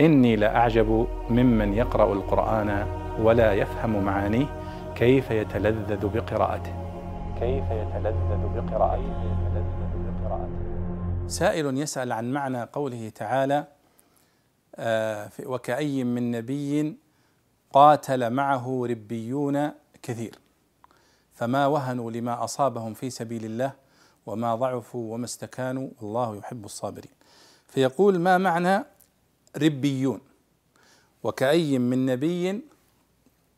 إني لأعجب ممن يقرأ القرآن ولا يفهم معانيه كيف يتلذذ بقراءته. كيف يتلذذ بقراءته. سائل يسأل عن معنى قوله تعالى آه، وكأي من نبي قاتل معه ربيون كثير. فما وهنوا لما أصابهم في سبيل الله وما ضعفوا وما استكانوا والله يحب الصابرين. فيقول ما معنى ربيون. وكأي من نبي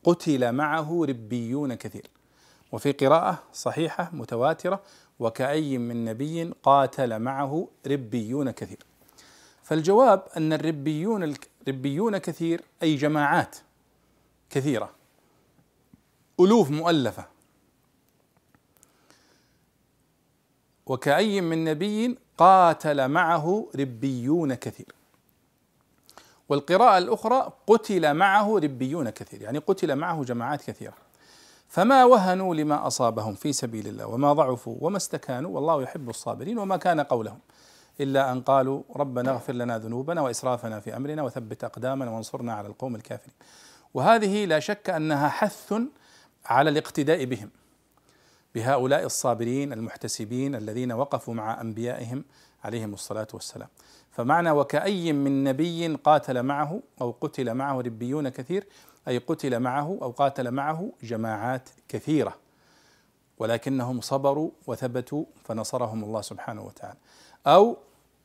قتل معه ربيون كثير. وفي قراءة صحيحة متواترة وكأي من نبي قاتل معه ربيون كثير. فالجواب أن الربيون الربيون كثير أي جماعات كثيرة ألوف مؤلفة. وكأي من نبي قاتل معه ربيون كثير. والقراءة الأخرى قتل معه ربيون كثير يعني قتل معه جماعات كثيرة. فما وهنوا لما أصابهم في سبيل الله وما ضعفوا وما استكانوا والله يحب الصابرين وما كان قولهم إلا أن قالوا ربنا اغفر لنا ذنوبنا وإسرافنا في أمرنا وثبت أقدامنا وانصرنا على القوم الكافرين. وهذه لا شك أنها حث على الاقتداء بهم. بهؤلاء الصابرين المحتسبين الذين وقفوا مع أنبيائهم عليهم الصلاة والسلام. فمعنى وكأي من نبي قاتل معه أو قتل معه ربيون كثير أي قتل معه أو قاتل معه جماعات كثيرة. ولكنهم صبروا وثبتوا فنصرهم الله سبحانه وتعالى. أو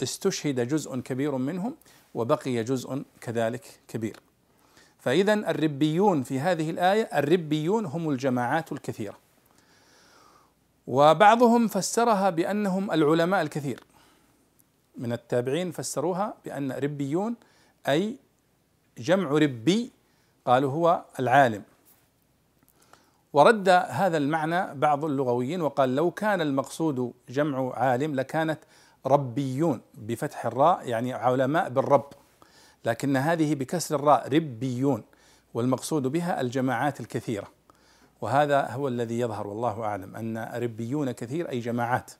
استشهد جزء كبير منهم وبقي جزء كذلك كبير. فإذا الربيون في هذه الآية الربيون هم الجماعات الكثيرة. وبعضهم فسرها بأنهم العلماء الكثير. من التابعين فسروها بأن ربيون أي جمع ربي قالوا هو العالم. ورد هذا المعنى بعض اللغويين وقال لو كان المقصود جمع عالم لكانت ربيون بفتح الراء يعني علماء بالرب. لكن هذه بكسر الراء ربيون والمقصود بها الجماعات الكثيرة. وهذا هو الذي يظهر والله أعلم أن ربيون كثير أي جماعات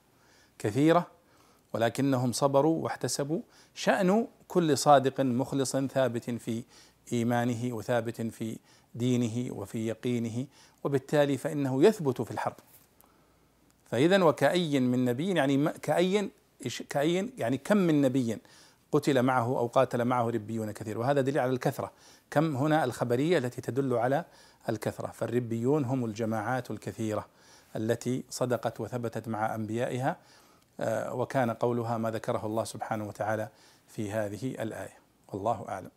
كثيرة ولكنهم صبروا واحتسبوا شأن كل صادق مخلص ثابت في إيمانه وثابت في دينه وفي يقينه وبالتالي فإنه يثبت في الحرب. فاذا وكأي من نبي يعني كأي كأي يعني كم من نبي قتل معه أو قاتل معه ربيون كثير. وهذا دليل على الكثرة. كم هنا الخبرية التي تدل على الكثرة؟ فالربيون هم الجماعات الكثيرة التي صدقت وثبتت مع أنبيائها آه، وكان قولها ما ذكره الله سبحانه وتعالى في هذه الآية. والله أعلم.